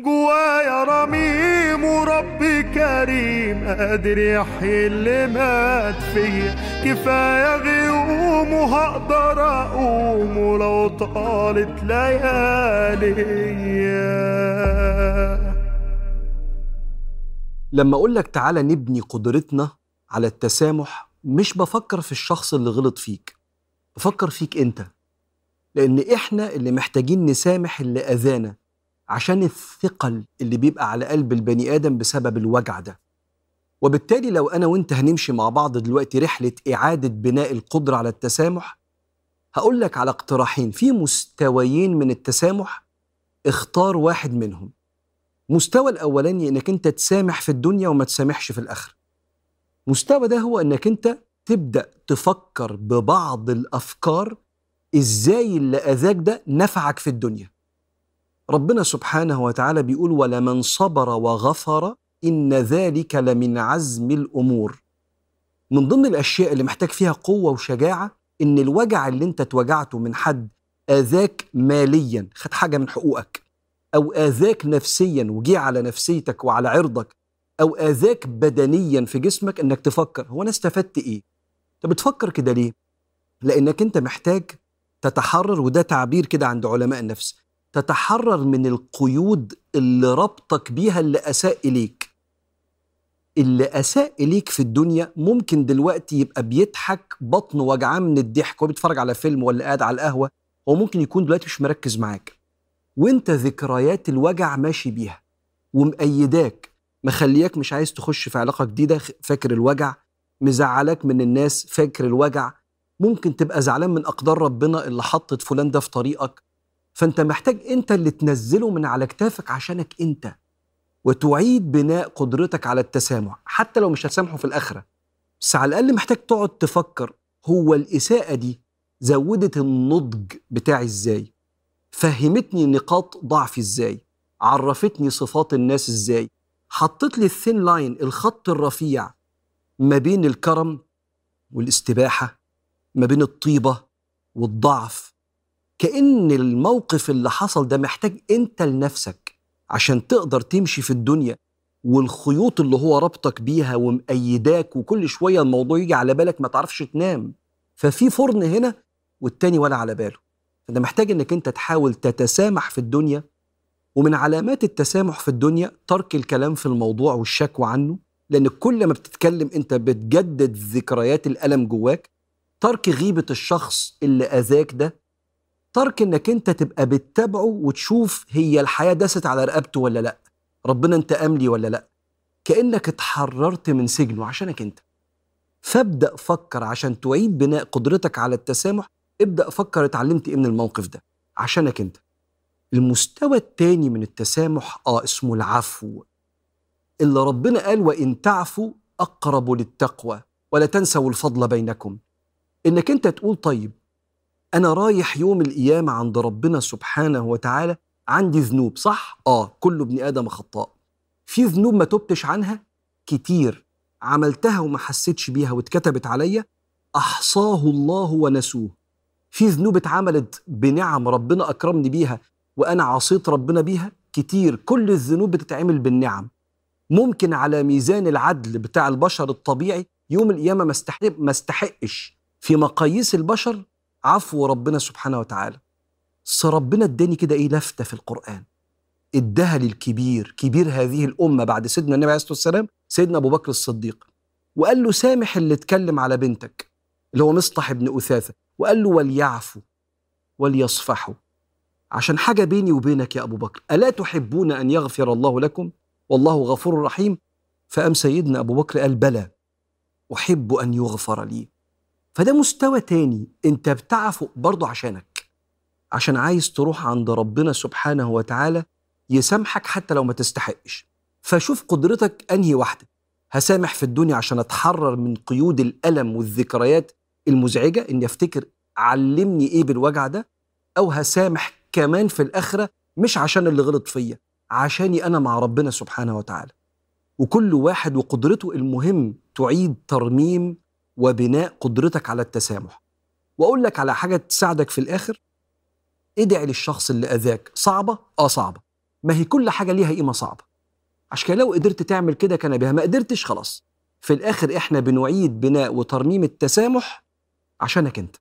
جوايا رميم وربي كريم قادر يحيي اللي مات فيا كفاية غيوم وهقدر أقوم ولو طالت ليالي. لما أقول لك تعالى نبني قدرتنا على التسامح مش بفكر في الشخص اللي غلط فيك. بفكر فيك أنت. لأن إحنا اللي محتاجين نسامح اللي أذانا. عشان الثقل اللي بيبقى على قلب البني آدم بسبب الوجع ده. وبالتالي لو أنا وأنت هنمشي مع بعض دلوقتي رحلة إعادة بناء القدرة على التسامح هقول لك على اقتراحين. في مستويين من التسامح اختار واحد منهم. مستوى الأولاني إنك أنت تسامح في الدنيا وما تسامحش في الآخرة مستوى ده هو إنك أنت تبدأ تفكر ببعض الأفكار إزاي اللي أذاك ده نفعك في الدنيا. ربنا سبحانه وتعالى بيقول ولمن صبر وغفر إن ذلك لمن عزم الأمور من ضمن الأشياء اللي محتاج فيها قوة وشجاعة إن الوجع اللي أنت اتوجعته من حد آذاك ماليا خد حاجة من حقوقك أو آذاك نفسيا وجي على نفسيتك وعلى عرضك أو آذاك بدنيا في جسمك إنك تفكر هو أنا استفدت إيه؟ أنت بتفكر كده ليه؟ لأنك أنت محتاج تتحرر وده تعبير كده عند علماء النفس تتحرر من القيود اللي ربطك بيها اللي أساء إليك. اللي أساء إليك في الدنيا ممكن دلوقتي يبقى بيضحك بطنه وجعان من الضحك وهو بيتفرج على فيلم ولا قاعد على القهوة هو ممكن يكون دلوقتي مش مركز معاك. وأنت ذكريات الوجع ماشي بيها ومأيداك مخلياك مش عايز تخش في علاقة جديدة فاكر الوجع مزعلك من الناس فاكر الوجع. ممكن تبقى زعلان من أقدار ربنا اللي حطت فلان ده في طريقك. فانت محتاج انت اللي تنزله من على كتافك عشانك انت وتعيد بناء قدرتك على التسامح حتى لو مش هتسامحه في الآخرة. بس على الأقل محتاج تقعد تفكر هو الإساءة دي زودت النضج بتاعي إزاي؟ فهمتني نقاط ضعفي إزاي؟ عرفتني صفات الناس إزاي؟ حطت لي الثين لاين الخط الرفيع ما بين الكرم والاستباحة ما بين الطيبة والضعف. كأن الموقف اللي حصل ده محتاج أنت لنفسك عشان تقدر تمشي في الدنيا والخيوط اللي هو ربطك بيها ومأيداك وكل شوية الموضوع يجي على بالك ما تعرفش تنام. ففي فرن هنا والتاني ولا على باله. فانت محتاج إنك أنت تحاول تتسامح في الدنيا ومن علامات التسامح في الدنيا ترك الكلام في الموضوع والشكوى عنه لأن كل ما بتتكلم أنت بتجدد ذكريات الألم جواك ترك غيبة الشخص اللي أذاك ده ترك إنك أنت تبقى بتتابعه وتشوف هي الحياة دست على رقبته ولا لأ ربنا انت املي ولا لأ. كأنك اتحررت من سجنه عشانك أنت. فابدأ فكر عشان تعيد بناء قدرتك على التسامح ابدأ فكر اتعلمت إيه من الموقف ده عشانك أنت. المستوى التاني من التسامح آه اسمه العفو. اللي ربنا قال وإن تعفوا أقرب للتقوى ولا تنسوا الفضل بينكم. إنك أنت تقول طيب أنا رايح يوم القيامة عند ربنا سبحانه وتعالى عندي ذنوب صح؟ آه كل ابن آدم خطاء. في ذنوب ما تبتش عنها؟ كتير. عملتها وما حسيتش بيها واتكتبت عليا؟ أحصاه الله ونسوه. في ذنوب اتعملت بنعم ربنا أكرمني بيها وأنا عصيت ربنا بيها؟ كتير. كل الذنوب بتتعمل بالنعم. ممكن على ميزان العدل بتاع البشر الطبيعي يوم القيامة ما ما استحقش. في مقاييس البشر عفو ربنا سبحانه وتعالى. بس ربنا اداني كده إيه؟ لفتة في القرآن. اداها للكبير. كبير هذه الأمة بعد سيدنا النبي عليه الصلاة والسلام سيدنا أبو بكر الصديق. وقال له سامح اللي اتكلم على بنتك اللي هو مصطح بن أثاثة. وقال له وليعفوا وليصفحوا. عشان حاجة بيني وبينك يا أبو بكر ألا تحبون أن يغفر الله لكم؟ والله غفور رحيم. فقام سيدنا أبو بكر قال بلى أحب أن يغفر لي. فده مستوى تاني انت بتعفو برضه عشانك عشان عايز تروح عند ربنا سبحانه وتعالى يسامحك حتى لو ما تستحقش. فشوف قدرتك أنهي واحدة هسامح في الدنيا عشان أتحرر من قيود الألم والذكريات المزعجة إني أفتكر علمني إيه بالوجع ده أو هسامح كمان في الآخرة مش عشان اللي غلط فيا عشاني أنا مع ربنا سبحانه وتعالى. وكل واحد وقدرته المهم تعيد ترميم وبناء قدرتك على التسامح. وأقول لك على حاجة تساعدك في الآخر ادعي للشخص اللي أذاك صعبة؟ آه صعبة. ما هي كل حاجة ليها قيمة صعبة. عشان لو قدرت تعمل كده كان بها. ما قدرتش خلاص. في الآخر إحنا بنعيد بناء وترميم التسامح عشانك أنت.